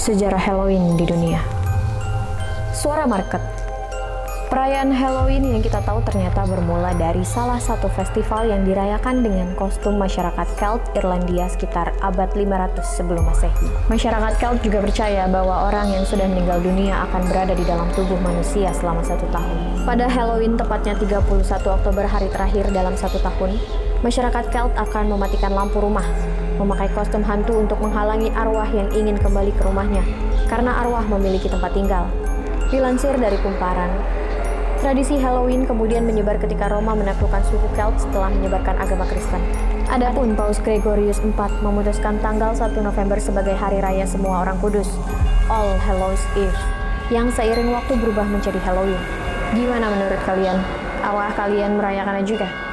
Sejarah Halloween di dunia. Suara market. Perayaan Halloween yang kita tahu ternyata bermula dari salah satu festival yang dirayakan dengan kostum masyarakat Celt Irlandia sekitar abad 500 sebelum Masehi. Masyarakat Celt juga percaya bahwa orang yang sudah meninggal dunia akan berada di dalam tubuh manusia selama satu tahun. Pada Halloween, tepatnya 31 Oktober hari terakhir dalam satu tahun, masyarakat Celt akan mematikan lampu rumah, memakai kostum hantu untuk menghalangi arwah yang ingin kembali ke rumahnya, karena arwah memiliki tempat tinggal. Dilansir dari kumparan, Tradisi Halloween kemudian menyebar ketika Roma menaklukkan suku Celt setelah menyebarkan agama Kristen. Adapun Paus Gregorius IV memutuskan tanggal 1 November sebagai hari raya semua orang kudus, All Hallows Eve, yang seiring waktu berubah menjadi Halloween. Gimana menurut kalian? Awal kalian merayakannya juga?